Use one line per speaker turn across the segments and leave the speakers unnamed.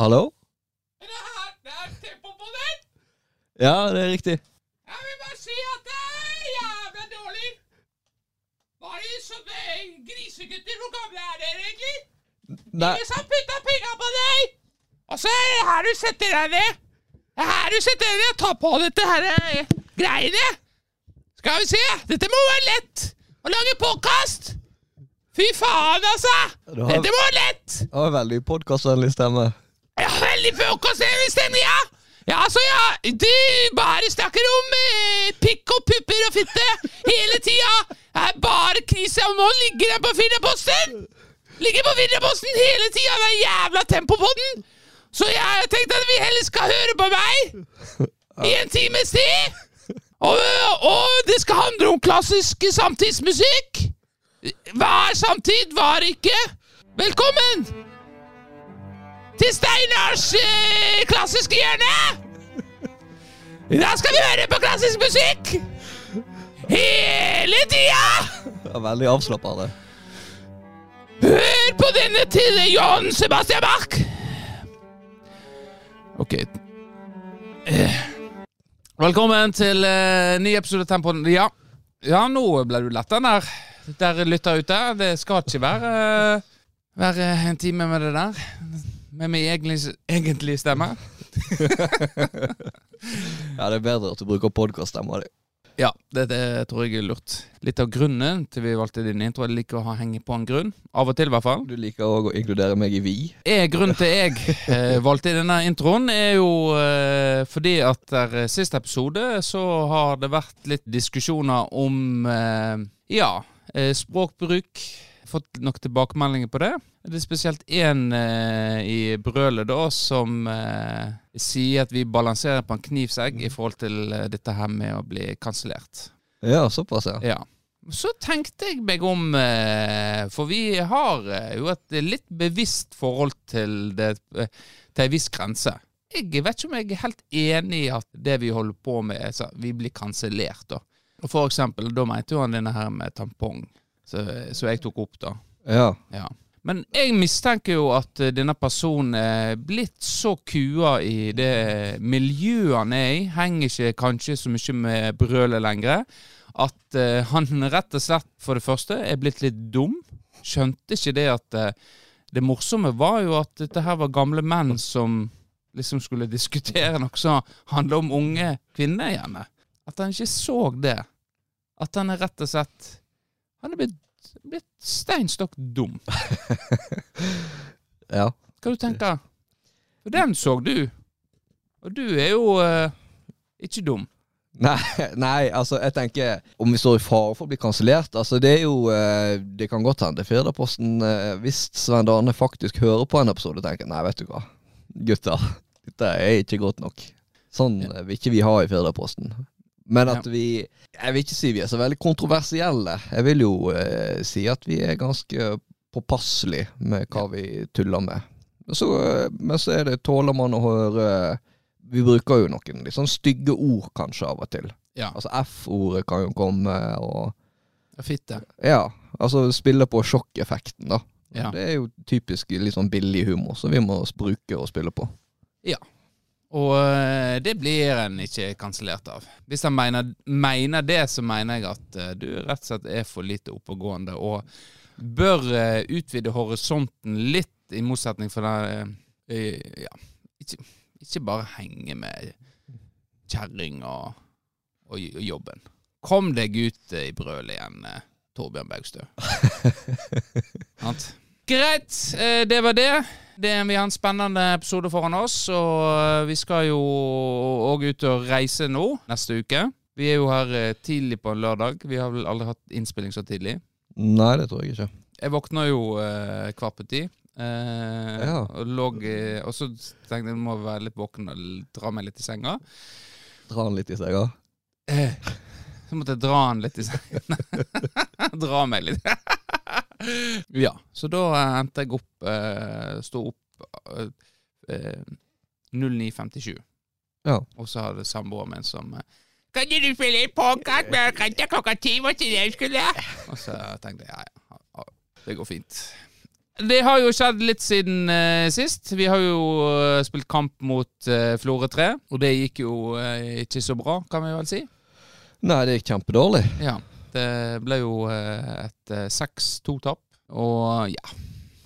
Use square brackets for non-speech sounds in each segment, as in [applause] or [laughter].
Hallo?
Er det her det er tempo på den?
Ja, det er riktig.
Jeg vil bare si at det er jævla dårlig. Var det sånne grisegutter? Hvor gamle er dere egentlig?
Nei,
Ingen som putta penger på deg! Og så er det her du setter deg ned. Det er her du setter deg ned og tar på dette her eh, greiene. Skal vi se. Dette må være lett. Å lage podkast. Fy faen, altså.
Har-
Dette må være lett.
var en veldig podkastvennlig stemme.
Ja, veldig podkastvennlig stemme, ja. Ja, altså, ja. Du bare snakker om eh, pikk og pupper og fitte hele tida. Det er bare krise. Og nå ligger den på firdaposten. Ligger på firdaposten hele tida, den jævla tempopodden. Så jeg tenkte at vi heller skal høre på meg [laughs] i en times tid. Og, og det skal handle om klassisk samtidsmusikk. Hva er samtid, hva er ikke? Velkommen til Steinars eh, klassiske hjørne! I dag skal vi høre på klassisk musikk! Hele tida!
Var veldig avslappende.
Hør på denne til John Sebastian Bach! Ok. Eh, Velkommen til uh, ny episode av Tempoen. Ja. ja, nå ble du letta der. Der lytter ute. Det skal ikke være, uh, være en time med det der. Med min egentlig, stemme. [laughs]
Ja, det er bedre at du bruker podkaststemma di.
Ja, det, det tror jeg er lurt. Litt av grunnen til vi valgte din intro, Jeg liker å ha henge på en grunn. Av og til, i hvert fall.
Du liker òg å inkludere meg i vi.
Er grunnen til jeg [laughs] eh, valgte denne introen, er jo eh, fordi at der sist siste episode så har det vært litt diskusjoner om eh, ja, eh, språkbruk. Fått nok tilbakemeldinger på det. Det er spesielt én eh, i brølet da som eh, sier at vi balanserer på en knivsegg i forhold til eh, dette her med å bli kansellert.
Ja, såpass, ja.
Ja. Så tenkte jeg meg om, eh, for vi har eh, jo et litt bevisst forhold til det eh, til en viss grense. Jeg vet ikke om jeg er helt enig i at det vi holder på med, er så vi blir kansellert, da. For eksempel, da mente jo han denne her med tampong, så, så jeg tok opp, da.
Ja.
Ja. Men jeg mistenker jo at eh, denne personen er blitt så kua i det miljøet han er i, henger ikke kanskje så mye med brølet lenger, at eh, han rett og slett for det første er blitt litt dum. Skjønte ikke det at eh, Det morsomme var jo at dette her var gamle menn som liksom skulle diskutere noe som handla om unge kvinner gjerne. At han ikke så det. At han er rett og slett Han er blitt, blitt steinstokk dum. [laughs]
ja.
Hva du tenker For den så du. Og du er jo eh, ikke dum.
Nei, [laughs] nei, altså, jeg tenker Om vi står i fare for å bli kansellert Altså, det er jo eh, Det kan godt hende Firdaposten eh, Hvis Svein Dane faktisk hører på en episode, tenker Nei, vet du hva, gutter. Dette er ikke godt nok. Sånn vil ikke vi ha i Firdaposten. Men at
Ja.
vi Jeg vil ikke si vi er så veldig kontroversielle. Jeg vil jo eh, si at vi er ganske påpasselige med hva vi tuller med. Men så, eh, men så er det tåler man å høre Vi bruker jo noen litt sånn stygge ord kanskje av og til.
Ja.
Altså F-ordet kan jo komme, og
Fitte.
Ja. Altså spille på sjokkeffekten, da.
Ja.
Det er jo typisk litt sånn billig humor som vi må bruke og spille på.
Og eh, det blir en ikke kansellert av. Hvis han mener, mener det, så mener jeg at eh, du rett og slett er for lite oppegående og bør eh, utvide horisonten litt, i motsetning for den Ja, ikke, ikke bare henge med kjerring og, og, og jobben. Kom deg ut i brølet igjen, Torbjørn Baugstø. [laughs] Sant? Greit, eh, det var det. det. Vi har en spennende episode foran oss, og eh, vi skal jo òg ut og reise nå neste uke. Vi er jo her eh, tidlig på en lørdag. Vi har vel aldri hatt innspilling så tidlig.
Nei, det tror jeg ikke.
Jeg våkna jo eh, kvart på ti. Eh,
Ja.
og, eh, og så tenkte jeg må være litt våken og dra meg litt i senga.
Dra den litt i senga?
Eh, så måtte jeg dra den litt i senga. [laughs] dra meg litt. [laughs] ja, så da eh, endte jeg opp eh, Sto opp eh, eh, 09.57.
Ja.
Og så hadde samboeren min som eh, Kan du spille inn podkast med Rente klokka ti? Hva jeg skulle? Og så tenkte jeg ja, ja, det går fint. det har jo skjedd litt siden eh, sist. Vi har jo eh, spilt kamp mot uh, Florø 3, og det gikk jo eh, ikke så bra, kan vi vel si.
Nei, det gikk kjempedårlig.
Ja. Det ble jo eh, et eh, 6-2-tap, og ja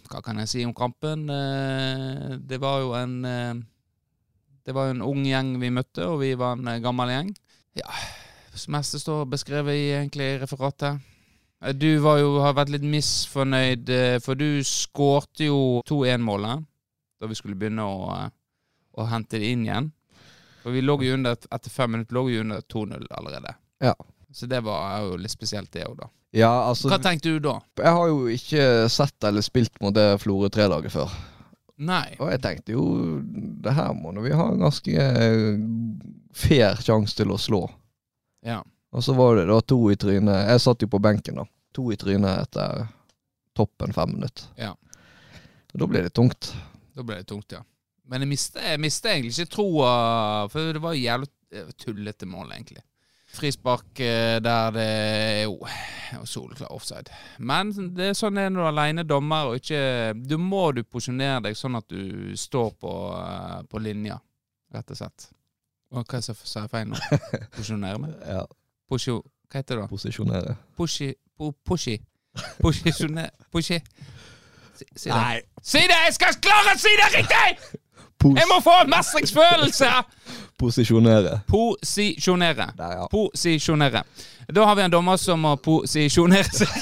Hva kan jeg si om kampen? Eh, det var jo en eh, Det var jo en ung gjeng vi møtte, og vi var en eh, gammel gjeng. Ja, det meste står beskrevet i egentlig referatet. Eh, Du var jo, har vært litt misfornøyd, eh, for du skårte jo 2-1-målet da vi skulle begynne å, eh, å hente det inn igjen. For vi lå jo under, etter fem minutter lå vi under 2-0 allerede.
Ja.
Så det var jo litt spesielt, det òg, da.
Ja, altså
Hva tenkte du da?
Jeg har jo ikke sett eller spilt mot det Florø 3-laget før.
Nei.
Og jeg tenkte jo det her må vi ha en ganske eh, fair sjanse til å slå.
Ja.
Og så var det da to i trynet. Jeg satt jo på benken, da. To i trynet etter toppen fem minutter.
Ja.
Og da ble det tungt.
Da ble det tungt, ja. Men jeg mistet, egentlig ikke troa, for det var jævlig eh, tullete mål, egentlig. Frispark eh, der det er jo soleklar offside. Men det er sånn det er når du er alene dommer, og ikke Du må du posisjonere deg sånn at du står på, eh, på linja, rett og slett. Og hva sa jeg feil nå? Posisjonere meg? [laughs]
Ja,
Posjo... Hva heter det da?
Posisjonere.
Pushi po, Pushi Posisjonere Pushi Si, si det. Si det! Jeg skal klare å si det riktig!
Pos
Jeg må få mestringsfølelse!
posisjonere.
Posisjonere.
Der, ja.
Posisjonere. Da har vi en dommer som må posisjonere seg.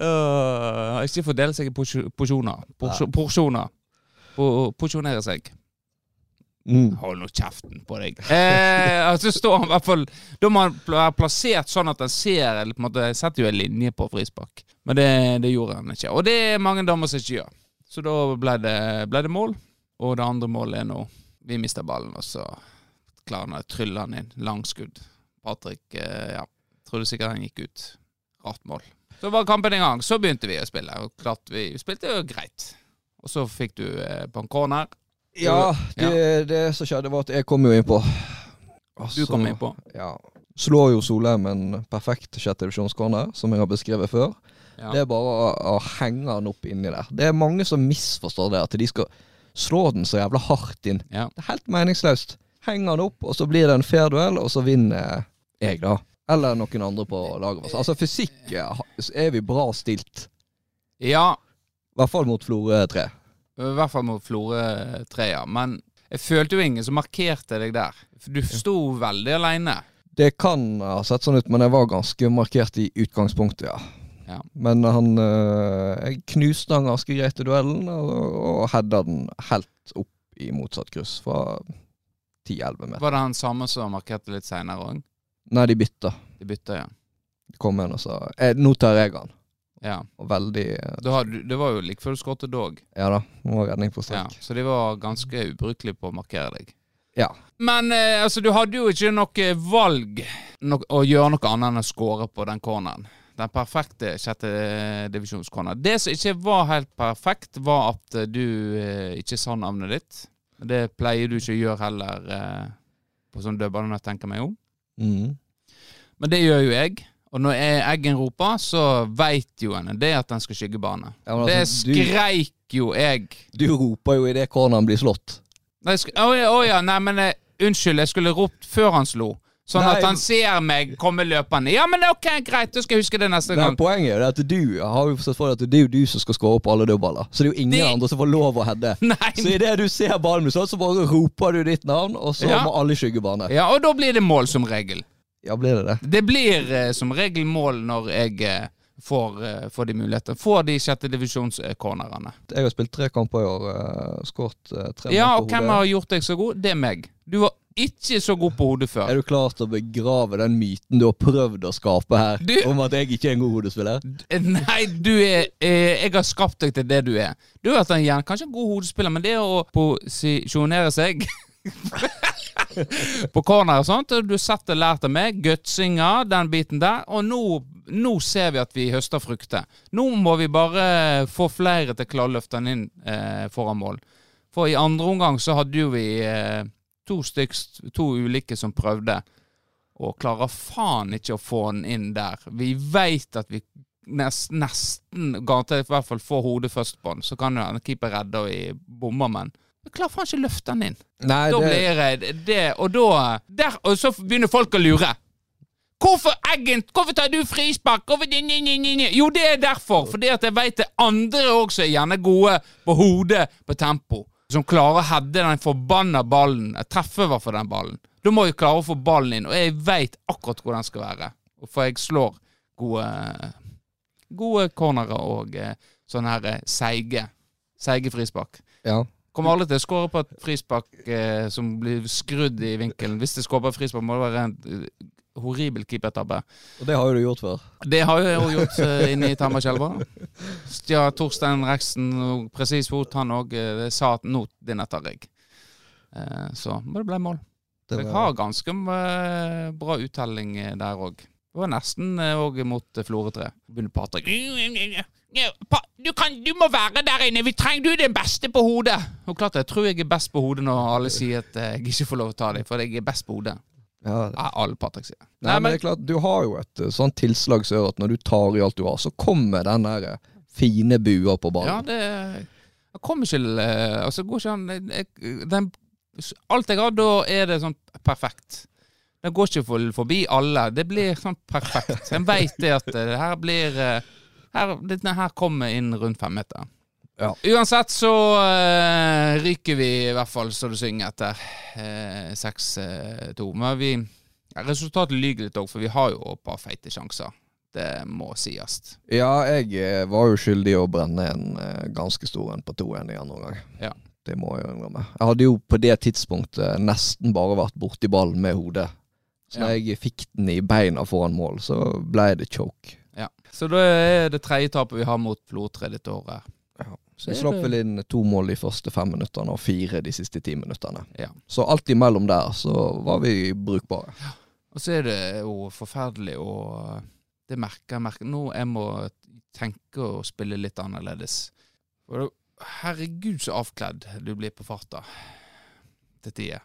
uh, ikke fordele seg i porsjo- porsjoner. Porsjo- Porsjoner. Po- Porsjonere seg.
Mm.
Hold nå kjeften på deg. Eh, altså står han i hvert fall Da må han være plassert sånn at han ser eller på en måte setter jo en linje på frispark, men det, det gjorde han ikke. Og det er mange damer som ikke gjør. Så da ble det, ble det mål. Og det andre målet er nå Vi mister ballen, og så klarer han å trylle han inn. Langskudd. Patrick eh, ja, trodde sikkert han gikk ut. Rart mål. Så var kampen i gang. Så begynte vi å spille. Og klart vi spilte jo greit. Og så fikk du eh, på en corner.
Ja, det, det som skjedde, var at jeg kom jo innpå.
Du kom innpå.
Ja. Slår jo Solheim en perfekt sjette divisjonscorner, som jeg har beskrevet før.
Ja.
Det er bare å, å henge den opp inni der. Det er mange som misforstår det, at de skal slå den så jævla hardt inn.
Ja.
Det er helt meningsløst. Henge den opp, og så blir det en fair duell, og så vinner jeg, da. Eller noen andre på laget vårt. Altså fysikk er vi bra stilt.
ja,
I hvert fall mot Florø 3.
I hvert fall mot Florø 3, ja. Men jeg følte jo ingen som markerte deg der. Du sto veldig aleine.
Det kan ha sett sånn ut, men jeg var ganske markert i utgangspunktet, ja.
Ja.
Men han øh, knuste han ganske greit i duellen, og, og heada den helt opp i motsatt kryss fra 10-11 meter.
Var det han samme som markerte litt seinere òg?
Nei, de bytta.
De bytta, ja.
De kom igjen og sa eh, 'Nå tar jeg han'.
ja.
Og veldig eh,
har du, det var jo like før du skåret dog.
Ja da, nå var redning på
Ja. Så de var ganske ubrukelige på å markere deg.
Ja.
Men eh, altså, du hadde jo ikke noe valg no å gjøre noe annet enn å skåre på den corneren. Den perfekte sjettedivisjonskona. Det som ikke var helt perfekt, var at eh, du eh, ikke sa navnet ditt. Det pleier du ikke å gjøre heller eh, på sånn dødball, når jeg meg om.
Mm.
Men det gjør jo jeg. Og når Eggen roper, så veit jo en det at den skal skygge bane.
Ja, altså,
Det
skreik du,
jo jeg.
du roper jo idet corneren blir slått.
Å oh, ja, oh, ja, nei, men jeg, unnskyld, jeg skulle ropt før han slo. Sånn
Nei.
at han ser meg komme løpende. Ja, men ok, greit, du skal huske det neste
Nei,
gang.
poenget er at du har jo forstått for deg at det er jo du som skal skåre på alle dødballer. Så det er jo ingen
Det-
andre som får lov å heade. [laughs] Så idet du ser ballen bli sånn, så bare roper du ditt navn, og så
Ja.
må alle skygge bane.
ja, og da blir det mål som regel.
Ja, blir det det?
Det blir uh, som regel mål når jeg uh, får, eh, får de muligheter. Får de sjettedivisjonscornerne.
Jeg har spilt tre kamper i år, uh, skåret på hodet
Ja,
mål
og hvem har gjort deg så god? Det er meg. Du var ikke så god på hodet før.
Er du klar til å begrave den myten du har prøvd å skape her,
Du-
om at jeg ikke er en god hodespiller?
Nei, du er eh, Jeg har skapt deg til det du er. Du har vært en kanskje en god hodespiller, men det å posisjonere seg [laughs] på corner og sånt, du har sett og lært av meg, gutsinga, den biten der, og nå, nå ser vi at vi høster frukter. Nå må vi bare få flere til å klare å løfte den inn eh, foran mål. For i andre omgang så hadde jo vi eh, to styks, to ulike som prøvde, og klarer faen ikke å få den inn der. Vi veit at vi nest, nesten garantert i hvert fall får hodet først på den. Så kan jo en keeper redde og i bommer, men jeg klarer faen ikke å løfte den inn.
Nei,
Da
det,
blir jeg det, og da der, Og så begynner folk å lure. Hvorfor Eggen, hvorfor tar du frispark? Hvorfor ni, ni, ni? Jo, det er derfor. Fordi at jeg vet det andre også er gjerne gode på hodet på tempo. Som klarer å heade den forbanna ballen. Jeg treffer i hvert fall den ballen. Da må jeg klare å få ballen inn, og jeg veit akkurat hvor den skal være. For jeg slår gode Gode cornerer og eh, sånne her eh, seige Seige frispark.
ja.
Kommer alle til å skåre på et frispark eh, som blir skrudd i vinkelen. Hvis det skårer på et frispark, må det være en horribel keepertabbe.
Og det har jo du gjort før.
Det har jeg jo gjort eh, [laughs] inne i Tambarskjelva. Stja Torstein Reksten og presis fot, han òg eh, sa at nå dinnetter jeg. Eh, så det ble mål.
Det
Jeg har ganske bra uttelling der òg. Det var nesten òg mot Florø 3. Begynner Patrick du, kan, du må være der inne. Vi trenger du er den beste på hodet. Og klart Jeg tror jeg er best på hodet når alle sier at jeg ikke får lov å ta dem, for jeg er best på hodet.
Ja.
Er alle Patrick sier.
Nei, men det er klart, du har jo et eh, sånt tilslag som gjør at når du tar i alt du har, så kommer den der eh, fine bua på
Ja, det Jeg kommer ikke eh, Altså, går ikke an jeg, den, Alt jeg har, da er det sånn perfekt. Det går ikke for, forbi alle. Det blir sånn perfekt. En veit det at det her blir her, Denne her kommer inn rundt femmeter.
Ja.
Uansett så uh, ryker vi i hvert fall så det synger etter uh, 6-2. Men vi Resultatet lyver litt òg, for vi har jo et par feite sjanser. Det må sies.
Ja, jeg eh, var jo skyldig i å brenne en eh, ganske stor en på 2-1 i andre omgang.
Ja.
Det må jeg innrømme. Jeg hadde jo på det tidspunktet nesten bare vært borti ballen med hodet. Så ja. jeg fikk den i beina foran mål, så ble det choke.
Ja. Så da er det tredje tapet vi har mot dette året.
Ja.
Så
Vi slapp vel inn to mål de første fem minuttene og fire de siste ti minuttene.
Ja.
Så alt imellom der så var vi brukbare.
Og så er det jo forferdelig å Det merker jeg. merker. Nå jeg må tenke å spille litt annerledes. Herregud, så avkledd du blir på farta til tider.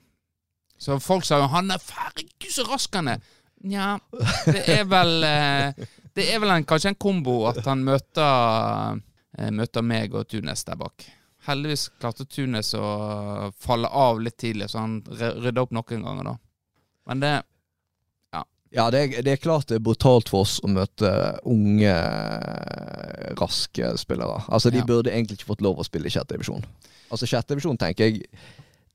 Så folk sa jo 'han er herregud, så rask han er'. Nja, det er vel eh, Det er vel en, kanskje en kombo at han møter Møter meg og Tunes der bak. Heldigvis klarte Tunes å falle av litt tidlig, så han rydda opp noen ganger da. Men det
Ja, det er, det er klart det er brutalt for oss å møte unge, raske spillere. Altså, De
Ja.
burde egentlig ikke fått lov å spille i sjette divisjon. Altså, sjette divisjon, tenker jeg,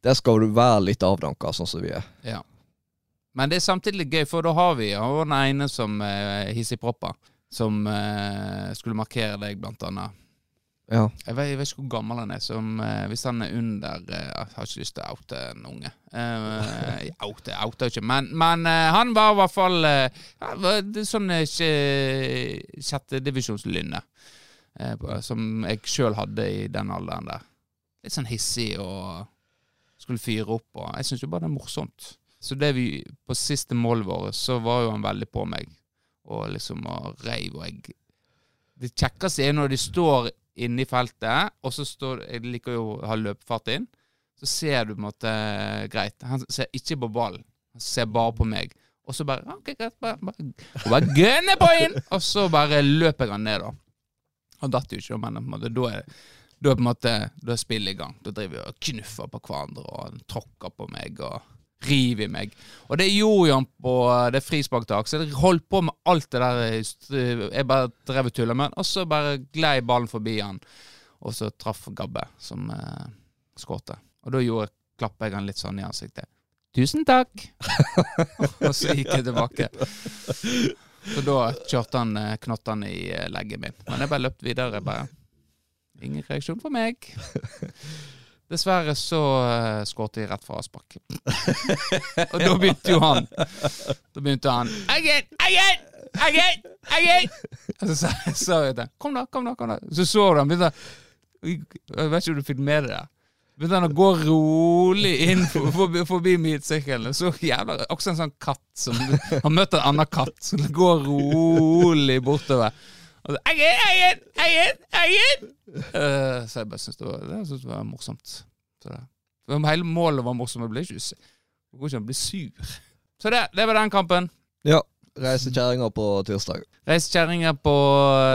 der skal du være litt avdanka, sånn som vi er.
Ja. Men det er samtidig gøy, for da har vi han ene som eh, hissigpropper. Som eh, skulle markere deg, blant annet.
Ja.
Jeg vet, jeg vet ikke hvor gammel han er. Som, uh, hvis han er under uh, Jeg har ikke lyst til å oute en unge. Uh, oute, outer ikke, men, men eh, han var i hvert fall eh, det sånn eh, sjettedivisjonslynne. Uh, som jeg sjøl hadde i den alderen der. Litt sånn hissig og skulle fyre opp. Og jeg syns jo bare det er morsomt. Så det vi på siste målet vårt, så var jo han veldig på meg. Og liksom og reiv og jeg Det kjekkeste er når de står inne i feltet, og så står Jeg liker jo å ha løpefart inn. Så ser du på en måte Greit. Han ser ikke på ballen. Han ser bare på meg. Og så bare ok, greit, bare, bare, bare gønne på inn! Og så bare løper han ned, da. Han datt jo ikke, men på en måte, da er da er på en måte Da er spillet i gang. Da driver vi og knuffer på hverandre og han tråkker på meg og river i meg. Og det gjorde han på det frisparktak, så jeg holdt på med alt det der Jeg bare drev og tulla med og så bare glei ballen forbi han, og så traff Gabbe, som eh, skårte. Og da gjorde, klappa jeg han litt sånn i ansiktet. Tusen takk! [laughs] og så gikk jeg tilbake. Så da kjørte han eh, knottene i eh, leggen min. Men jeg bare løp videre. bare Ingen reaksjon fra meg. Dessverre så uh, skåret jeg rett fra avspark. og da begynte jo han Da begynte han! Eggen! Eggen! Eggen! Og så sa jeg til ham Kom, da, kom, da. kom da Så så du han begynte Jeg vet ikke om du fikk med deg det. Begynte han å gå rolig inn for, forbi, forbi midtsirkelen. Så jævla Også en sånn katt som Han møtte en annen katt som går rolig bortover. Og så, eier, eier, eier, eier! Uh, så jeg bare syntes det, var- det, synes det var morsomt. Så det. For hele målet var morsomt. Jeg ble ikke, jeg går ikke bli sur. Så det, det var den kampen.
Ja. Reise kjerringa på tirsdag.
Reisekjerringer på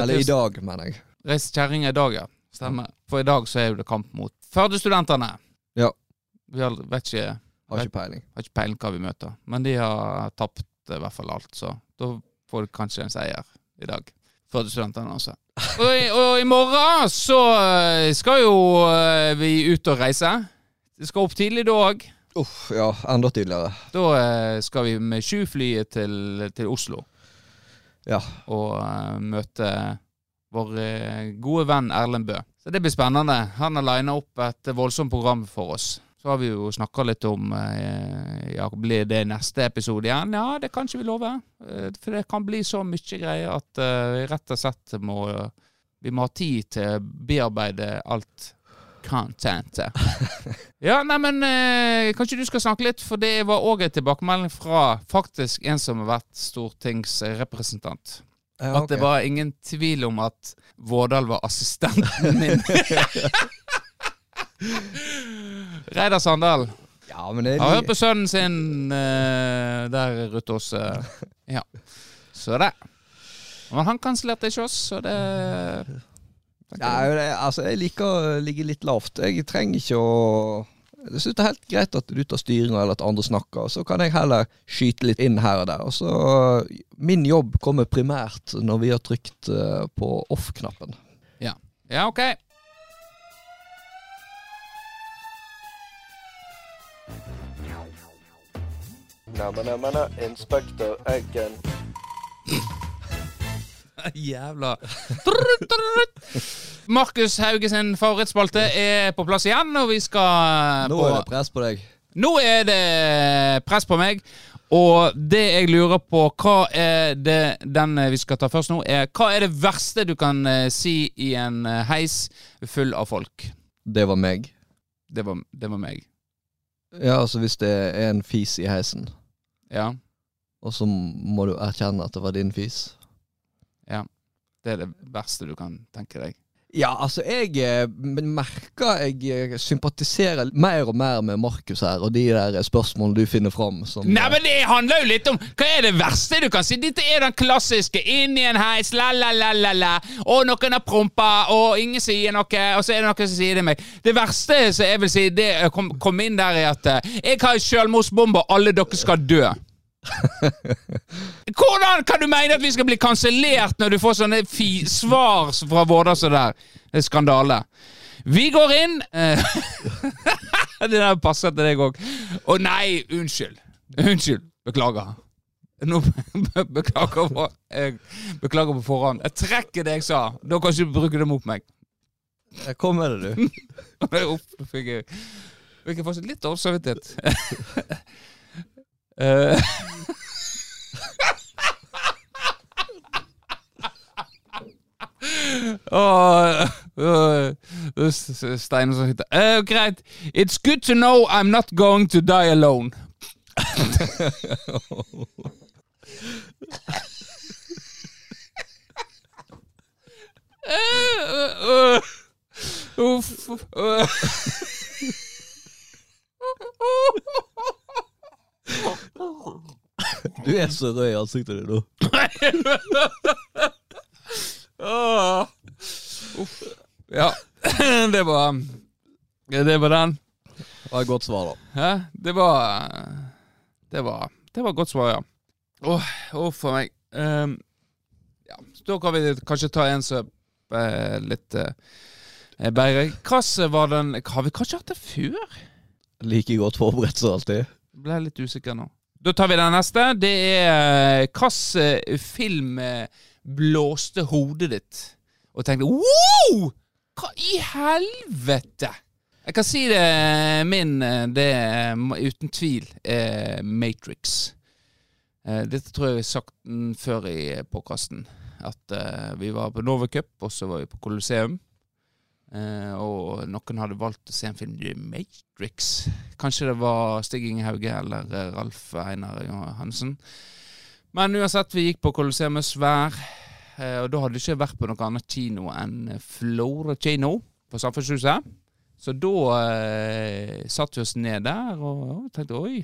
Eller i dag, mener jeg.
Reisekjerringer i dag, ja. Stemmer. For i dag så er det kamp mot Førde-studentene.
Ja.
Vi har, vet ikke,
Har ikke peiling.
har ikke peiling hva vi møter. Men de har tapt i hvert fall alt, så da får de kanskje en seier i dag. Førde-studentene, altså. Og, og i morgen så eh, skal jo eh, vi ut og reise. Det skal opp tidlig da òg.
Uff, ja. Enda tidligere.
Da eh, skal vi med Sju-flyet til, til Oslo
Ja.
og uh, møte vår gode venn Erlend Bø. Så det blir spennende. Han har lina opp et voldsomt program for oss. Så har vi jo snakka litt om eh, ja, Blir det neste episode igjen? Ja, det kan ikke vi love. Eh, For det kan bli så mye greier at eh, vi rett og slett må Vi må ha tid til å bearbeide alt contentet. [laughs] Ja, nei, men eh, kanskje du skal snakke litt, for det var òg en tilbakemelding fra faktisk en som har vært stortingsrepresentant.
ja
At det var ingen tvil om at Vårdal var assistenten min. [laughs] Reidar Sandal.
Ja, men det
Har
er
hørt på sønnen sin eh, der ute hos eh, Ja. Så det. Men han kansellerte ikke oss, så det
Ja, det, altså, jeg liker å ligge litt lavt. Jeg trenger ikke å Jeg syns det er helt greit at du tar styringa, eller at andre snakker. Så kan jeg heller skyte litt inn her og der. Og så Min jobb kommer primært når vi har trykt eh, på off-knappen.
Ja, OK.
Inspektør Eggen. [laughs]
Jævla Markus Hauges favorittspalte er på plass igjen, og vi skal
Nå er det press på deg.
Nå er det press på meg, og det jeg lurer på, hva er det den vi skal ta først nå, er hva er det verste du kan eh, si i en eh, heis full av folk?
Det var meg.
Det var, det var meg.
Ja, altså hvis det er en fis i heisen,
Ja.
og så må du erkjenne at det var din fis.
Det er det verste du kan tenke deg.
Ja, altså jeg eh, merker jeg eh, sympatiserer mer og mer med Markus her, og de der spørsmålene du finner fram. Som,
Nei, men det handler jo litt om Hva er det verste du kan si? Dette er den klassiske. Inn i en heis, la-la-la-la-la. Og noen har prompa, og ingen sier noe. Og så er det noen som sier det meg. Det verste som jeg vil si, det er kom, kom inn der i at eh, jeg har selvmordsbombe, og alle dere skal dø. [laughs] Hvordan kan du mene at vi skal bli kansellert når du får sånne svar fra Vårdal som der? Det er skandale. Vi går inn eh, [laughs] Det der passer til deg òg. Å nei, unnskyld. Unnskyld. Beklager. Nå beklager på, jeg beklager på forhånd. Jeg trekker det jeg sa. Da kan du ikke bruke det mot meg.
Jeg Kom med det, du. [laughs]
Fikk jeg Fikk jeg faktisk litt dårlig samvittighet. Eh, Åh, øh, øh, S- Steiner som sitter Eh, Greit. It's good to know I'm not going to die alone. Eh, øh, øh.
Du er så rød i ansiktet ditt nå.
Åh. Uff. Ja, [laughs] det var Det var den.
Det var et godt svar, da.
Hæ? Det var Det var Det var et godt svar, ja. Åh, Uff for meg. Ehm, ja, så da kan vi kanskje ta en som er litt uh, bedre. Hva var den Har vi kanskje hatt det før?
Like godt forberedt som alltid.
Ble litt usikker nå. Da tar vi den neste. Det er hvilken film eh, blåste hodet ditt og tenkte Wow! Hva i helvete? Jeg kan si det min eh, Det er uten tvil er Matrix. Eh, Dette tror jeg vi har sagt før i påkasten. At eh, vi var på Nova Cup, og så var vi på Colosseum. Eh, og noen hadde valgt å se en film The Matrix. Kanskje det var Stig Inge Hauge eller eh, Ralf Einar Johansen. Men uansett, vi gikk på Colosseum svær, Uh, og da hadde det ikke vært på noe annet kino enn Flora kino på Samfunnshuset. Så da uh, satte vi oss ned der og tenkte oi,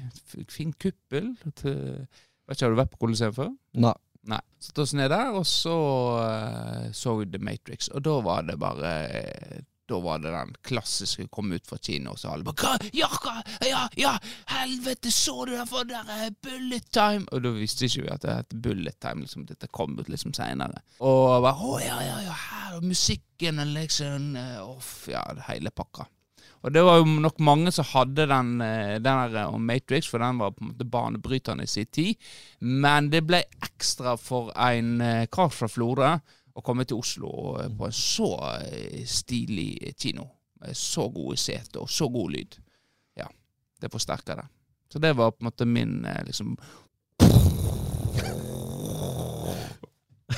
fin kuppel. Til, Vet ikke, Har du vært på Colosseum før?
Nei.
Nei. Satte oss ned der, og så uh, så vi The Matrix. Og da var det bare eh, Da var det den klassiske kom ut fra kino, og så alle bare? Ja, hva? Ja, ja! Helvete, så du det for der eh, Bullet Time? Og da visste ikke vi at det het Bullet Time. liksom Dette kom ut liksom seinere. Og bare Å, ja, ja, ja, her, og musikken og liksom Uff, ja, hele pakka. Og det var jo nok mange som hadde den, eh, den eh, om Matrix, for den var på en måte banebrytende i sin tid. Men det ble ekstra for en eh, kar fra Florø å komme til Oslo på en så stilig kino. Med så gode seter og så god lyd. Ja, det forsterker det. Så det var på en måte min liksom [laughs]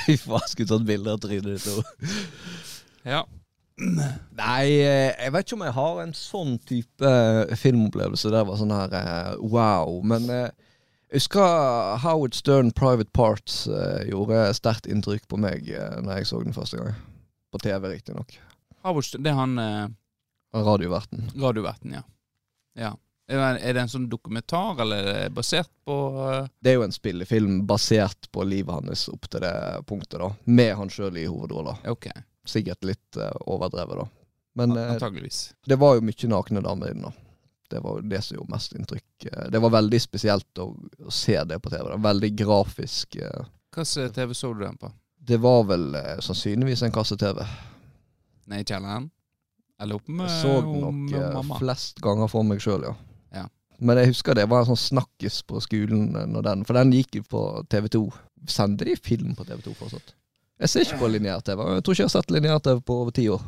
Fy faen, skulle tatt bilde av trynet ditt nå.
Ja.
Nei, eh, jeg vet ikke om jeg har en sånn type eh, filmopplevelse der var sånn her eh, wow. Men jeg husker Howard Stern Private Parts gjorde sterkt inntrykk på meg uh, når jeg så den første gang. På TV, riktignok.
Havard, det er han uh,
Radioverten.
radioverten, ja. ja. Er det- en sånn dokumentar, eller er det basert på uh...
Det er jo en spillefilm basert på livet hans opp til det punktet, da. Med han sjøl i hovedrolla.
Ok,
Sikkert litt eh, overdrevet, da. Men eh,
antageligvis.
det var jo mye nakne damer i den, da. Det var det som gjorde mest inntrykk. Eh, Det var veldig spesielt å, å se det på TV. da. Veldig grafisk.
Hvilken TV så du den på?
Det var vel sannsynligvis en kasse-TV.
Nei, i kjelleren? Eller oppe med mamma?
Jeg så den nok
mamma?
flest ganger for meg sjøl, ja.
Ja.
Men jeg husker det var en sånn snakkis på skolen den For den gikk jo på TV2. Sender de film på TV2 fortsatt? Jeg ser ikke på lineær-TV. Jeg tror ikke jeg har sett lineær-TV på over ti år.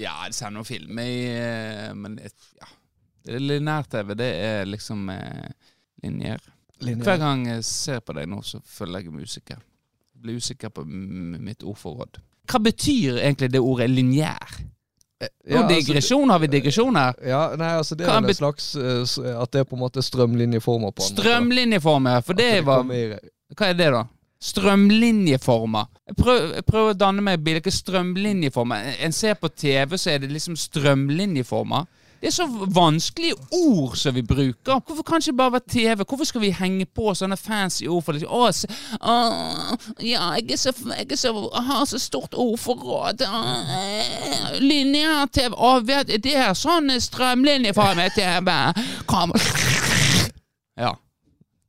Ja, det ser noen film i eh, Men ja. Det Linær-TV, det er liksom eh, linjer. Hver gang jeg ser på deg nå, så føler jeg meg usikker. Blir usikker på mitt ordforråd. Hva betyr egentlig det ordet linjær?
Ja,
Og
altså,
digresjon, har vi digresjon her?
Ja, nei, altså det
Hva
er en slags eh, At det er på en måte strømlinjeformer på.
Strømlinjeformer, for
det,
det var
i-
Hva er det, da? Strømlinjeformer. Jeg prøver, å danne meg et bilde. Hva er strømlinjeformer? En ser på TV, så er det liksom strømlinjeformer. Det er så vanskelige ord som vi bruker. Hvorfor kan det ikke bare være TV? Hvorfor skal vi henge på sånne fancy ord for liksom, å, Åh ja, jeg er så, jeg er så, har så stort ordforråd. Å, Lineær-TV Å, Det er sånn strømlinjeformer-TV. Kom. Ja.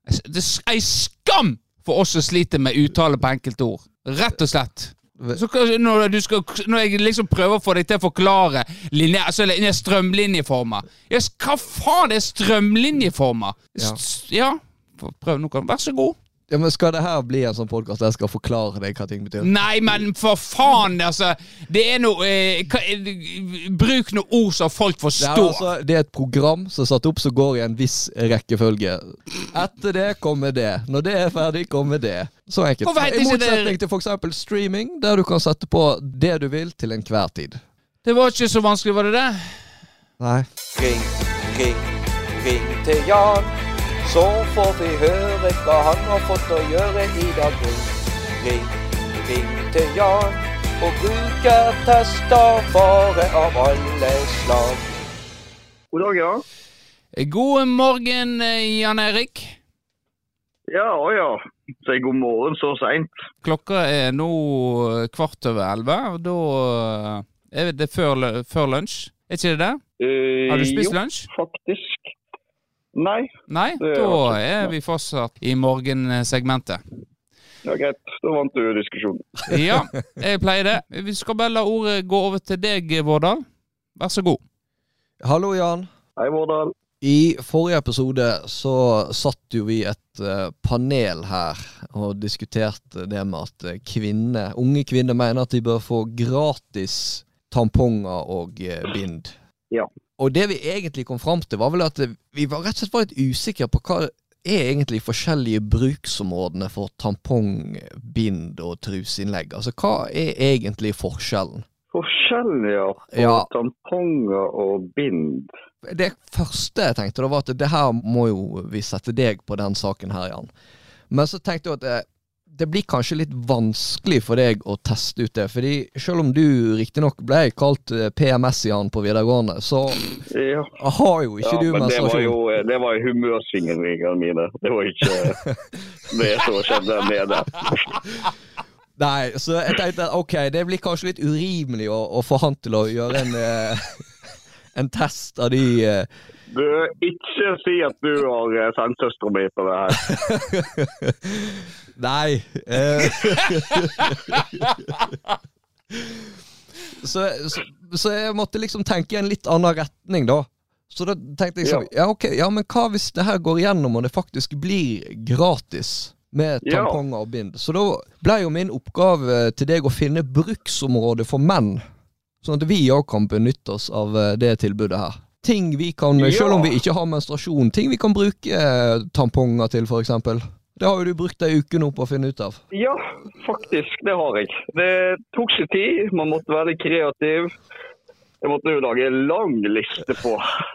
Det er skam for oss som sliter med uttale på enkelte ord. Rett og slett. Så når, du skal, når jeg liksom prøver å få deg til å forklare linje, altså, linje- strømlinjeformer yes, Hva faen er strømlinjeformer?
Ja.
Ja. Prøv noe. Vær så god.
Ja, men Skal det her bli en sånn podkast der jeg skal forklare deg hva ting betyr?
Nei, men for faen, altså. Det er noe eh, hva, eh, Bruk noe ord som folk
Det er,
forstår.
altså, det er et program som er satt opp som går i en viss rekkefølge. Etter det kommer det. Når det er ferdig, kommer det. Så enkelt.
Hvorfor heter
I
ikke det-
motsetning til f.eks. streaming, der du kan sette på det du vil til enhver tid.
Det var ikke så vanskelig, var det det?
Nei.
Ring, ring, ring til Jan. Så får vi høre hva han har fått å gjøre i dag. Ring, ring, ring til Jan. Og brukertester bare av alle slag.
God dag, ja.
God morgen, eh, Jan Erik.
Ja, å ja. Si god morgen så seint.
Klokka er nå kvart over elleve, og da eh, er det før, før lunsj. Er ikke det det? Har du spist
jo,
lunsj?
faktisk. Nei.
Nei? Da
ikke.
er vi fortsatt i morgensegmentet.
Ja, greit. Da vant du diskusjonen. [laughs]
Ja, jeg pleier det. Vi skal bare la ordet gå over til deg, Vårdal. Vær så god.
Hallo, Jan.
Hei, Vårdal.
I forrige episode så satt jo vi et eh, panel her og diskuterte det med at eh, kvinner, unge kvinner mener at de bør få gratis tamponger og eh, bind.
Ja.
Og det vi egentlig kom fram til, var vel at vi var rett og slett var litt usikre på hva er egentlig forskjellige bruksområdene for tampong, bind og truseinnlegg. Altså hva er egentlig forskjellen?
Forskjellen, ja. På
Ja.
tamponger og bind.
Det første jeg tenkte, da var at det her må jo vi sette deg på den saken her, Jan. Men så tenkte jeg at eh, det blir kanskje litt vanskelig for deg å teste ut det. Fordi selv om du riktignok ble kalt eh, PMS-Jan på videregående, så
Ja.
har jo ikke
Ja,
du
men det var jo det var humørsvingningene mine. Det var ikke [laughs] det som skjedde der nede.
Nei, så jeg tenkte at ok, det blir kanskje litt urimelig å, å få han til å gjøre en, eh, [laughs] en test av de eh,
Du, ikke si at du har eh, sendt søstera mi på det her. [laughs]
Nei. Eh. så, så, så jeg måtte liksom tenke i en litt annen retning, da. Så da tenkte jeg sånn Ja, ok, ja, men hva hvis det her går igjennom, og det faktisk blir gratis? Med tamponger og bind. Så da ble jo min oppgave til deg å finne bruksområde for menn. Sånn at vi òg kan benytte oss av eh, det tilbudet her. Ting vi kan,
Ja.
selv om vi ikke har menstruasjon, ting vi kan bruke eh, tamponger til, f.eks. Det har jo du brukt ei uke nå på å finne ut av.
Ja, faktisk. Det har jeg. Det tok sin tid. Man måtte være kreativ. Jeg måtte jo lage en lang liste på,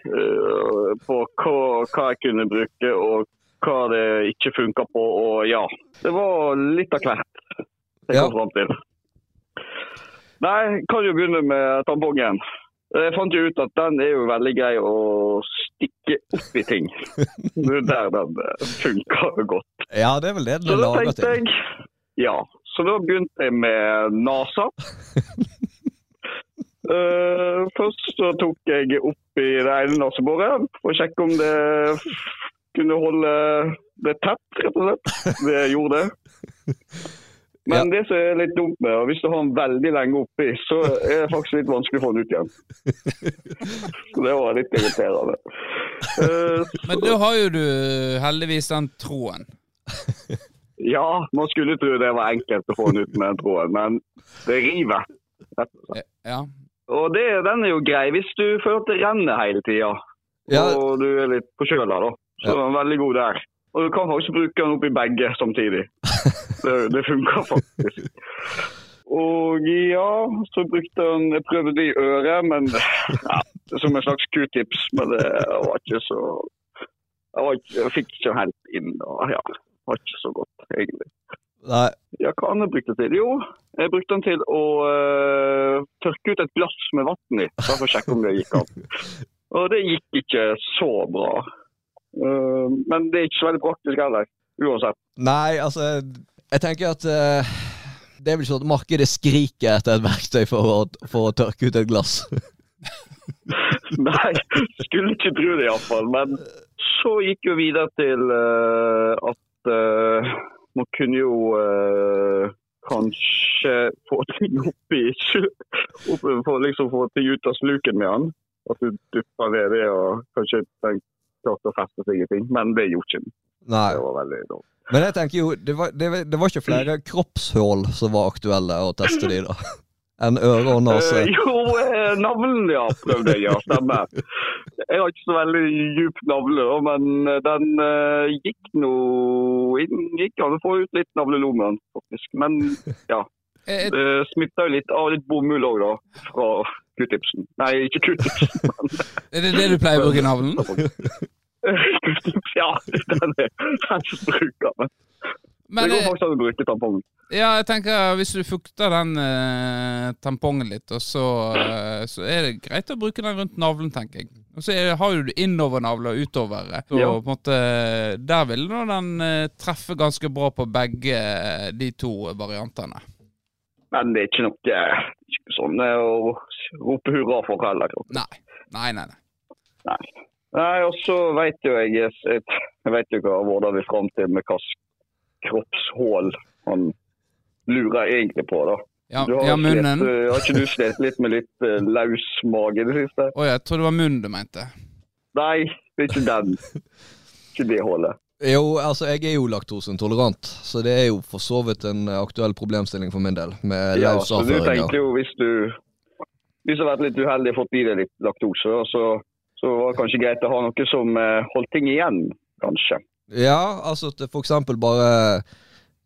øh, på hva, hva jeg kunne bruke og hva det ikke funka på. Og ja, det var litt av hvert jeg
Ja.
kom fram til. Nei, kan jo begynne med tampongen. Jeg fant jo ut at den er jo veldig grei å stikke opp i ting. [laughs] Det er der den eh, funker godt.
Ja, det er vel det den er laga til.
Ja. Så da begynte jeg med NASA. uh, [laughs] først så tok jeg opp i det ene neseboret for å sjekke om det kunne holde det tett, rett og slett. Det gjorde det. [laughs] Men det som er litt dumt med og hvis du har den veldig lenge oppi, så er det faktisk litt vanskelig å få den ut igjen. [laughs] Så det var litt irriterende. Uh,
Men da har jo du heldigvis den tråden.
Ja, man skulle tro det var enkelt å få den ut med den tråden, men det river. og.
Ja.
Og det, den er jo grei hvis du føler at det renner hele tida,
Ja,
og du er litt på kjøla, da. Så
Ja.
den er veldig god der. Og du kan faktisk bruke den oppi begge samtidig. [laughs] Det, det funka faktisk. Og ja, så brukte han Jeg prøvde det i øret, men ja, som en slags q-tips. Men det var ikke så Jeg, ikke, jeg fikk ikke helt inn. Og ja, det var ikke så godt, egentlig.
nei.
Ja, hva annet brukte jeg til? Jo, jeg brukte den til å uh, tørke ut et glass med vann i, bare for å sjekke om det gikk an. Og det gikk ikke så bra. Uh, men det er ikke så veldig praktisk heller, uansett.
Nei, altså Jeg tenker at uh, det er vel sånn at markedet skriker etter et verktøy for å, for å tørke ut et glass. [laughs]
Nei, skulle ikke tro det iallfall. Men så gikk jo videre til uh, at uh, man kunne jo kanskje få ting oppi opp, for liksom få ting ut av sluken med han. At du dupper ned det og kanskje klarte å feste seg i ting. Men det gjorde ikke.
Nei.
Det var veldig dårlig.
Men jeg tenker jo, det var, det, det var ikke flere kroppshull som var aktuelle å teste de, da. [laughs] Enn øre og nese?
Uh, jo, eh, navlen, ja, prøvde jeg. Ja, stemmer. Jeg har ikke så veldig djup navle, men eh, den eh, gikk nå inn. Gikk an å få ut litt navlelomme, faktisk. Men ja.
Eh,
Det smitta jo litt av litt bomull òg, da. Fra q-tipsen. Nei, ikke q-tipsen, men
Er det det du pleier å bruke navlen? [laughs]
Ja, den er den som bruker.
Men
det går
eh,
faktisk an å bruke tampongen.
ja, jeg tenker hvis du fukter den eh, tampongen litt, så, eh, så er det greit å bruke den rundt navlen, tenker jeg. Og så er, har jo du innovernavle og utover. Så
Ja.
måte Der vil nå den eh, treffe ganske bra på begge eh, de to variantene.
Men det er ikke noe eh, sånn eh, å rope hurra for heller.
Nei. Nei, nei, nei.
Nei. Nei, og så vet jo jeg Jeg, jeg vet jo hva Vårdal vil fram til med hvilket kroppshull han lurer egentlig på, da.
Ja,
Du har,
ja
slet,
munnen.
eh, har ikke du slitt litt med litt uh, løs mage i det siste?
Å, jeg tror det var munnen du mente.
Nei, det er ikke den. Ikke det hullet.
Jo, altså jeg er jo laktoseintolerant, så det er jo for så vidt en eh, aktuell problemstilling for min del. Med
Ja,
løs
så du
avføring.
jo hvis du hvis du har vært litt uheldig og fått i deg litt laktose, da, så, det var kanskje greit å ha noe som eh, holdt ting igjen, kanskje.
Ja, altså at for eksempel bare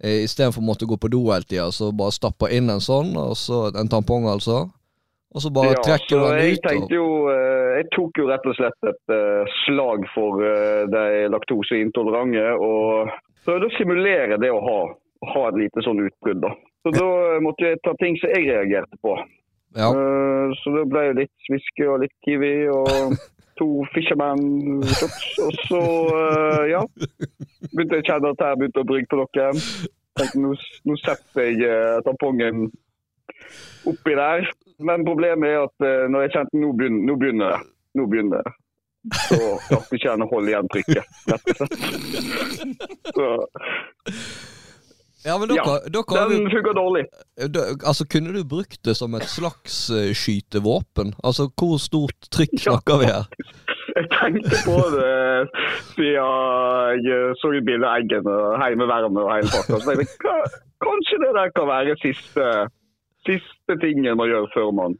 eh, Istedenfor å måtte gå på do hele tida, så bare stappa inn en sånn, så en tampong, altså. Og så bare trekker du den
jeg
ut.
tenkte jo eh, Jeg tok jo rett og slett et slag for de laktoseintolerante og prøvde å simulere det å ha ha et lite sånn utbrudd. da. Så da måtte jeg ta ting som jeg reagerte på.
Ja.
Så det ble jo litt Sviske og litt Kiwi og to Fisherman shots. Og så, eh, ja, begynte jeg å kjenne at jeg begynte å brygge på noe. Tenkte, nå, nå setter jeg eh, tampongen oppi der. Men problemet er at eh, når jeg kjente nå begynner, nå begynner det, nå begynner det. Så klarte ikke jeg å holde igjen trykket. Så
ja, men dere,
Ja,
dere
den
vi
funker dårlig.
Altså, Kunne du brukt det som et slags uh, skytevåpen? Altså, Hvor stort trykk snakker vi her? [laughs]
Jeg tenkte på det siden jeg så bilde av eggene Heimevernet og hele pakka. Så tenkte jeg kanskje det der kan være siste, siste tingen man gjør før man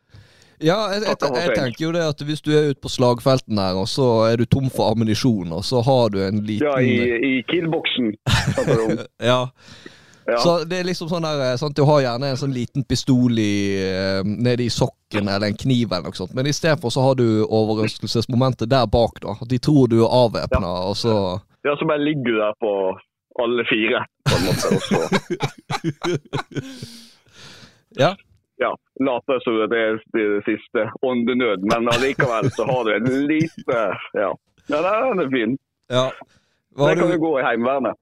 Ja, jeg, jeg, jeg tenker jo det at hvis du er ute på slagfelten her, og så er du tom for ammunisjon, og så har du en liten
Ja, i, i kill-boksen. [laughs]
Ja.
Ja.
Så det er liksom sånn der, sant? Du har gjerne en sånn liten pistol i, eh, nede i sokken eller en kniv eller noe sånt, men istedenfor så har du overraskelsesmomentet der bak, da. De tror du er avvæpna, og så
ja, så bare ligger du der på alle fire, på en måte. Også. [laughs]
Ja.
ja, later som det er det siste åndenød, men allikevel så har du en lite Ja, ja det er fint.
ja. Det
kan jo
du,
gå i Heimevernet.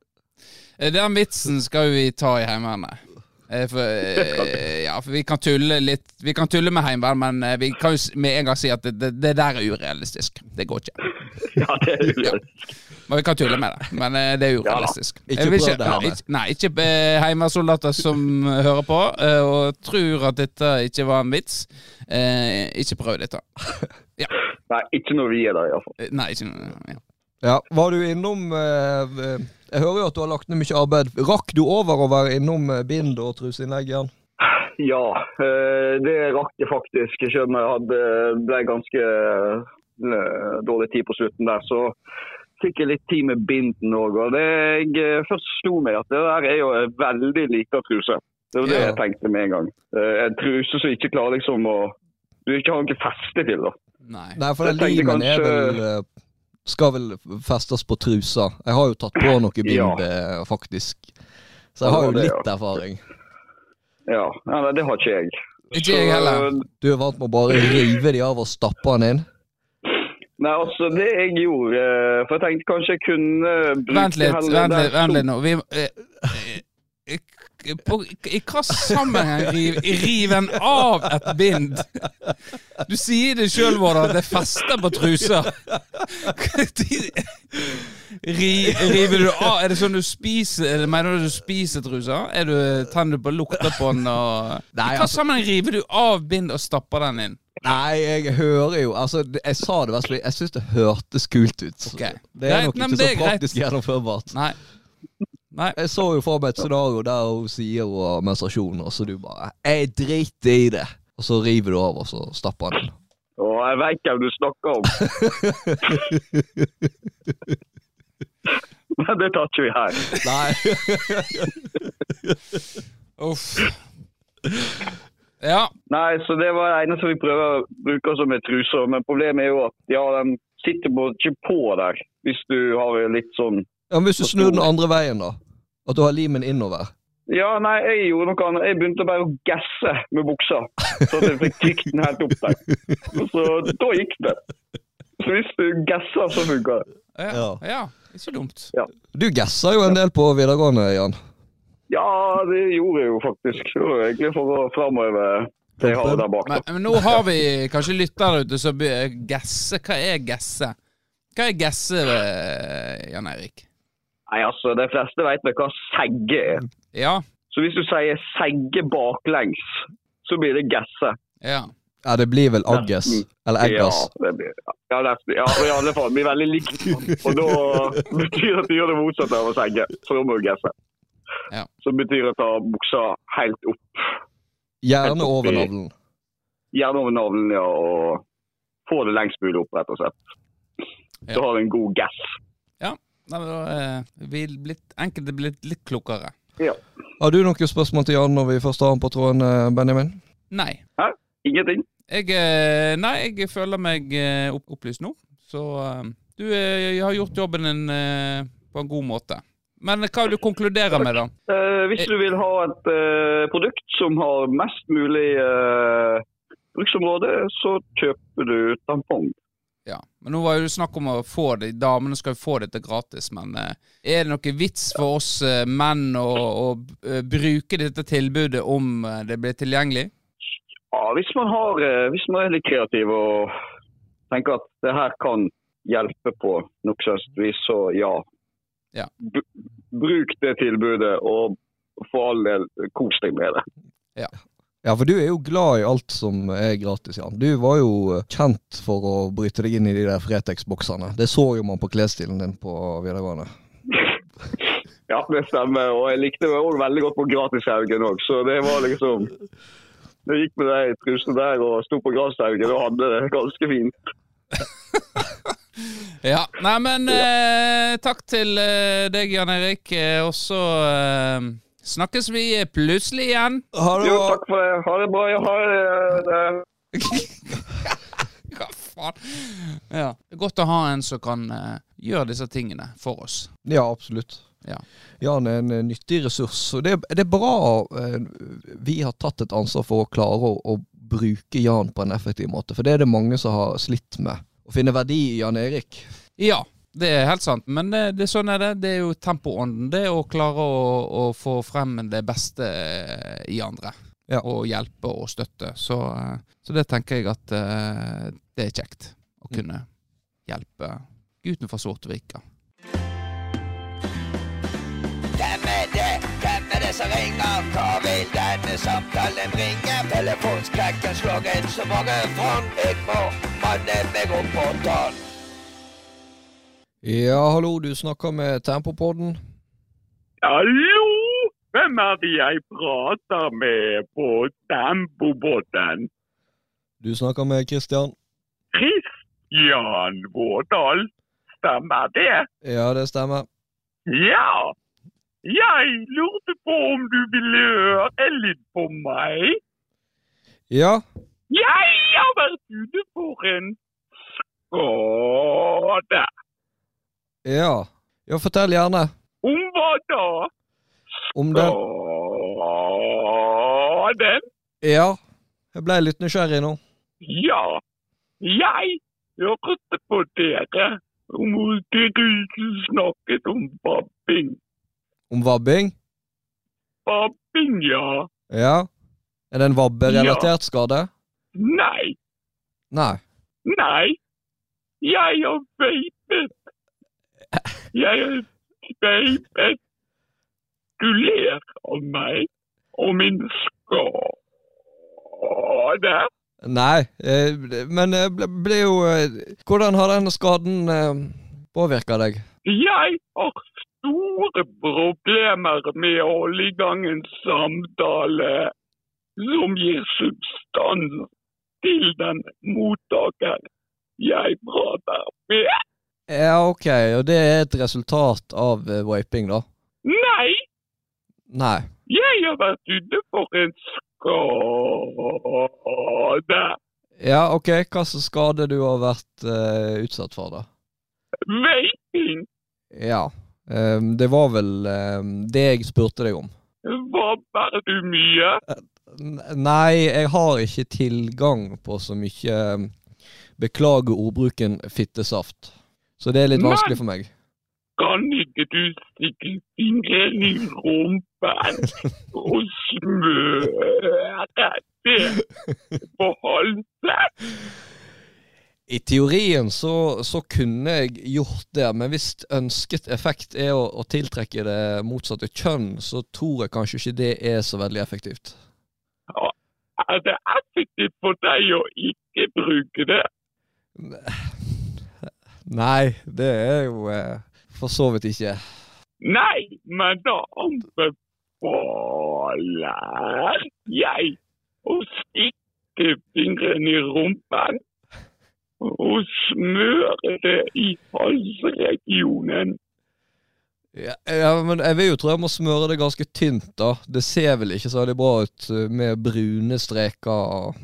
Eh, Den vitsen skal vi ta i Heimevernet. Eh, For, eh, ja, for vi kan tulle litt Vi kan tulle med heimevern, men vi kan jo med en gang si at det, det, det der er urealistisk. Det går ikke. [laughs]
Ja, det er urealistisk. det.
Men vi kan tulle med det, men det er urealistisk.
Ikke
Jeg
prøv det her
ja, ikke, Nei, ikke heimevernssoldater som hører på og tror at dette ikke var en vits. Eh, ikke prøv dette. [laughs]
Nei, ikke når vi er der, iallfall.
Nei, ikke ja.
Ja, var du innom eh, eh, Jeg hører jo at du har lagt ned mye arbeid. Rakk du over å være innom eh, bind og truseinnlegg igjen?
Ja, eh, det rakk jeg faktisk. Selv om jeg hadde, ble ganske eh, dårlig tid på slutten der, så fikk jeg litt tid med binden òg. Og det jeg først slo meg at det der er jo en veldig lita truse. Det var det
Ja.
jeg tenkte med en gang. Eh, En truse som ikke klarer liksom å Du ikke har noe feste til, da.
Nei.
Nei, for den
Jeg
kanskje... er vel Skal vel festes på trusa. Jeg har jo tatt på noe bimbe,
Ja.
faktisk. Så jeg har jo litt erfaring.
Ja, ja nei, Det har ikke jeg.
Ikke jeg heller.
Du er vant med å bare rive de av og stappe den inn?
Nei, altså Det jeg gjorde eh, For jeg tenkte kanskje jeg kunne bruke
Vent litt, vent litt, vent litt nå. Vi, eh, eh, på, I hva sammenheng river riv en av et bind? Du sier det sjøl, Vårdal, at det fester på trusa. Ri, river du av Er det sånn du spiser Eller Mener du du spiser trusa? Er du, Tenner du på lukter på den og
Nei,
I hva
altså-
sammenheng river du av bind og stapper den inn?
Nei, jeg hører jo Altså, jeg sa det verst, jeg syns det hørtes kult ut.
Okay.
Det er
Greit,
nok ikke så praktisk gjennomførbart.
Nei. Nei.
Jeg så jo for meg et scenario der hun sier hun har menstruasjon, og så du bare 'Jeg driter i det', og så river du av, og så stapper den
Å, jeg vet hvem du snakker om. [laughs] Men det tar ikke vi her.
Nei. [laughs]
Uff. Ja.
Nei, så det var det eneste vi prøver å bruke som en truser. Men problemet er jo at ja, den sitter ikke på der. Hvis du har litt sånn
Ja, men Hvis du snur den andre veien, da? At du har limen innover?
Ja, nei, jeg gjorde noe annet. Jeg begynte bare å gasse med buksa. Så jeg fikk trykt den helt opp der. Så da gikk det. Så hvis du gasser, så funker det.
Ja.
Ja.
Ikke så dumt.
Du gasser jo en del på videregående, Jan.
Ja, det gjorde jeg jo faktisk. Det var egentlig for å framover det jeg har der bak.
Men, men nå har vi kanskje lyttere ute som gasser. Hva er gasse? Hva er gasse, eh, Jan Eirik?
Nei, altså, De fleste vet vel hva segge er.
Ja.
Så hvis du sier segge baklengs, så blir det gesse.
Ja.
Ja, det blir vel agges. Eller eggas.
Ja, det blir, ja, nesten. Ja, i alle fall. Det blir veldig likt. Og da betyr det at du gjør det motsatte av å segge. Så da må du gesse.
Ja.
Så betyr det å ta buksa helt opp.
Gjerne over navlen.
Gjerne over navlen, ja, og få det lengst mulig opp, rett og slett.
Ja.
Så har du en god gass.
Nei, men da er vi blitt, enkelte blitt litt klokere.
Ja.
Har du noen spørsmål til Jan når vi først har han på tråden, eh, Benjamin?
Nei.
Ingenting.
Jeg, eh, nei, jeg føler meg eh, opplyst nå. Så eh, du eh, har gjort jobben din eh, på en god måte. Men hva vil du konkludere med, da?
Eh, hvis du vil ha et eh, produkt som har mest mulig eh, bruksområde, så kjøper du tampong.
Ja, men Nå var jo snakk om å få det, damene skal jo få dette gratis, men eh, er det noe vits for oss eh, menn å, å eh, bruke dette tilbudet om det blir tilgjengelig?
Ja, hvis man, har, hvis man er litt kreativ og tenker at det her kan hjelpe på noe vis, så ja.
Ja.
Bruk det tilbudet, og for all del kos deg med det.
Ja, for du er jo glad i alt som er gratis, Jan. Du var jo eh, kjent for å bryte deg inn i de der Fretex-boksene. Det så jo man på klesstilen din på videregående. [laughs]
Ja, det stemmer. Og jeg likte meg også veldig godt på Gratishaugen òg, så det var liksom Jeg gikk med de trusene der og sto på Gratishaugen og hadde det ganske fint. [laughs]
Ja, nei, men eh, takk til eh, deg, Jan Erik. Også eh, snakkes vi plutselig igjen.
Ha det
Jo,
bra.
takk for det. Ha det bra. Jeg har det. [laughs]
Hva faen? Ja. Det er godt å ha en som kan uh, gjøre disse tingene for oss.
Ja, absolutt.
Ja.
Jan er en eh, nyttig ressurs. Og det, det er bra uh, vi har tatt et ansvar for å klare å, å bruke Jan på en effektiv måte. For det er det mange som har slitt med. Å finne verdi i Jan Erik.
Ja, det er helt sant. Men det, det, sånn er det. Det er jo tempoånden. Det å klare å, å få frem det beste eh, i andre.
Ja.
Og hjelpe og støtte. Så, eh, så det tenker jeg at eh, det er kjekt. Å kunne hjelpe gutten fra Sortevika.
Hvem er det? Hvem er det som ringer? Hva vil denne samtalen bringe? Telefonskrekken slår inn så mange fond. Jeg må manne meg opp på tann.
Ja, hallo, du snakker med Tempopodden.
Hallo! Hvem er det jeg prater med på Tempopodden?
Du snakker med Christian.
Christian Vårdal. Stemmer det?
Ja, det stemmer.
Ja. Jeg lurte på om du ville høre litt på meg.
Ja,
Jeg har vært ute for en skade.
Ja. Ja, fortell gjerne
Om hva da?
om den.
Skaden?
Ja, jeg ble litt nysgjerrig nå.
Ja. Jeg hørte på dere om dere snakket om babbing.
Om vabbing?
Vabbing, ja.
Ja. Er det en vabberelatert skade?
Nei.
Nei.
Nei. Jeg har vapet. Jeg vapet. Du ler av meg og min skade.
Nei, eh, men det ble, jo eh, Hvordan har denne skaden eh, påvirka deg?
Jeg har store problemer med å holde i gang en samtale som gir substans til den mottaker jeg prater med.
Ja, ok, og det er et resultat av uh, vaping, da?
Nei,
Nei.
jeg har vært ute for en skade.
Ja, ok, hva slags skade du har vært uh, utsatt for, da?
Vaping.
Ja. Um, det var vel um, det jeg spurte deg om.
Vabber du mye?
Nei, jeg har ikke tilgang på så mye eh, Beklager ordbruken fittesaft. Så det er litt vanskelig for meg.
Kan ikke du stikke fingeren i rumpen og smøre det på halsen?
I teorien så, så kunne jeg gjort det, men hvis ønsket effekt er å, å tiltrekke det motsatte kjønn, så tror jeg kanskje ikke det er så veldig effektivt.
Er det effektivt for deg å ikke bruke det?
Nei, det er jo eh, for så vidt ikke.
Nei, men da anbefaler jeg å stikke fingeren i rumpen og smøre det i halsregionen.
Ja, ja, men jeg vil jo tro jeg må smøre det ganske tynt, da. Det ser vel ikke så veldig bra ut eh, med brune streker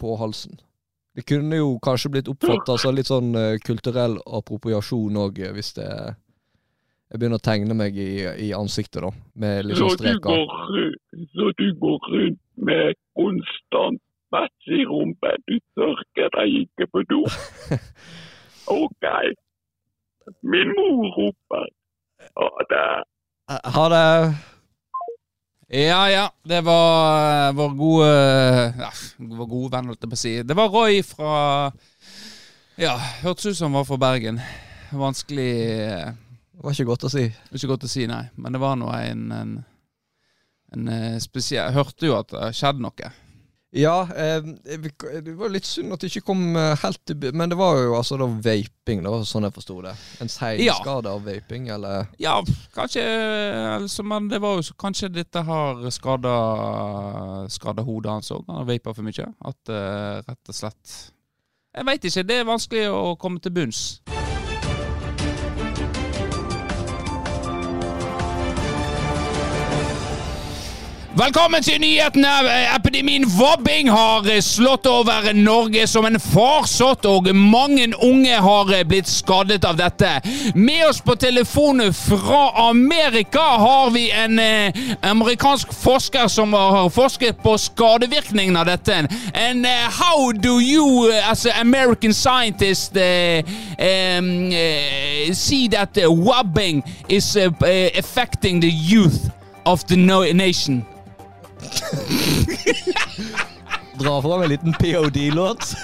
på halsen. Det kunne jo kanskje blitt oppfatta som litt sånn eh, kulturell appropriasjon òg, hvis det Jeg begynner å tegne meg i, i ansiktet, da. Med litt
du
streker.
så du går rundt med konstant mess i rumpen. Du tørker deg ikke på do. [laughs] OK. Min mor roper. Ha det.
Eh, Ha det.
Ja, ja. Det var eh, vår gode ja, Vår gode venn, holdt jeg på å si. Det var Roy fra Ja, hørtes ut som han var fra Bergen. Vanskelig eh,
Det var ikke godt å si.
Ikke godt å si, nei. Men det var nå en, en, en eh, spesiell hørte jo at det skjedde noe.
Ja, eh, det var litt synd at det ikke kom eh, helt til Men det var jo altså da vaping, det var sånn jeg forsto det. En seinskade av vaping, eller
Ja, kanskje altså, Men det var jo kanskje dette har skada Skada hodet hans òg. Han har vapa for mye. At eh, rett og slett Jeg veit ikke. Det er vanskelig å komme til bunns. Velkommen til nyhetene! Epidemien vobbing har slått over Norge som en farsott, og mange unge har blitt skadet av dette. Med oss på telefonen fra Amerika har vi en eh, amerikansk forsker som har forsket på skadevirkningen av dette. And uh, how do you, uh, as an American scientist, uh, um, uh, see that wobbing is affecting the youth of the nation? [laughs]
Dra fram en liten POD-låt.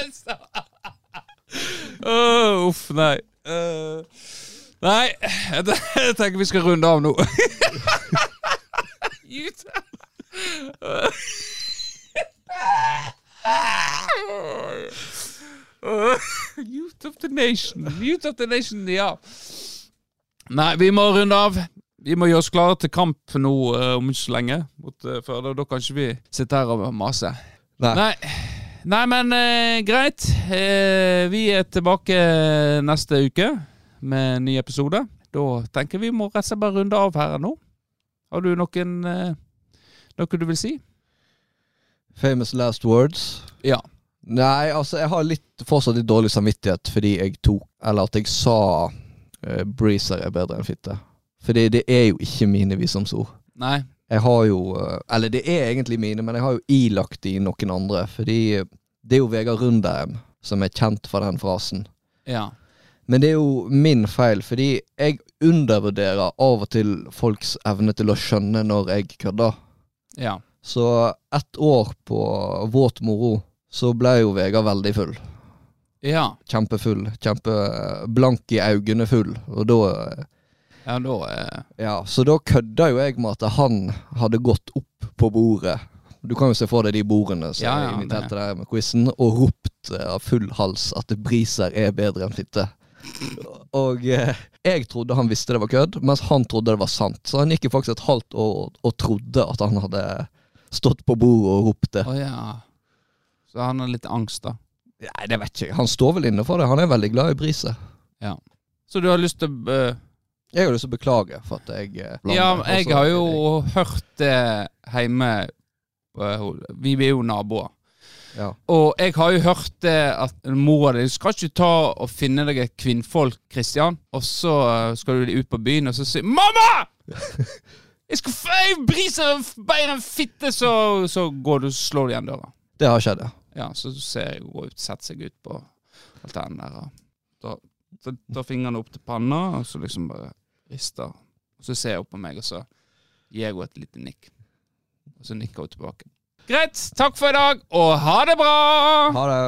Altså! Uff, nei. Uh, nei, jeg tenker vi skal runde av nå. [laughs] Ut. Youth of the nation. Youth of the nation, ja. Nei, vi må runde av. Vi må gjøre oss klare til kamp nå uh, om ikke så lenge. Mot uh, Førde. Da kan ikke vi sitte her og mase.
Nei.
Nei, Nei men uh, greit. Eh, vi er tilbake neste uke med en ny episode. Da tenker vi må rett og slett bare runde av her nå. Har du noen eh, noe du vil si?
Famous last words.
Ja.
Nei, altså, jeg har litt, fortsatt litt dårlig samvittighet fordi jeg tok Eller at jeg sa uh, Breezer er bedre enn fitte. Fordi det er jo ikke mine visdomsord.
Nei.
Jeg har jo eh, Eller det er egentlig mine, men jeg har jo ilagt de noen andre. Fordi det er jo Vegard Rundheim som er kjent for den frasen.
Ja.
Men det er jo min feil, fordi jeg undervurderer av og til folks evne til å skjønne når jeg kødder.
Ja.
Så ett år på våt moro, så ble jo Vegard veldig full.
Ja.
Kjempefull. Kjempeblank i øynene full. Og da
Ja, da eh,
Ja, så da kødda jo jeg med at han hadde gått opp på bordet. Du kan jo se for deg de bordene som
Ja, ja,
invitert
det-
til med quizen, og ropt eh, av full hals at Briser er bedre enn fitte. Og eh, jeg trodde han visste det var kødd, mens han trodde det var sant. Så han gikk jo faktisk et halvt år og, og trodde at han hadde stått på bordet og ropt det.
Å ja. Så han har litt angst, da.
Nei, det vet ikke jeg. Han står vel inne for det. Han er veldig glad i Brise.
Så du har lyst til å eh,
Jeg har lyst til å beklage for at jeg eh, blander.
Ja, jeg har jo hørt det hjemme eh, Vi er jo naboer.
Ja.
Og jeg har jo hørt det at mora di Skal ikke ta og finne deg et kvinnfolk, Kristian, og så eh, skal du ut på byen, og så sier 'Mamma!' Jeg skal brise jeg briser bedre enn fitte, så, så går du og slår igjen døra.
Det har skjedd, ja.
Ja, så ser jeg henne ut, sette seg ut på altanen der. Da tar fingrene opp til panna, og så liksom bare rister. Og så ser hun på meg, og så gir jeg henne et lite nikk. Og så nikker hun tilbake. Greit, takk for i dag, og ha det bra!
Ha det.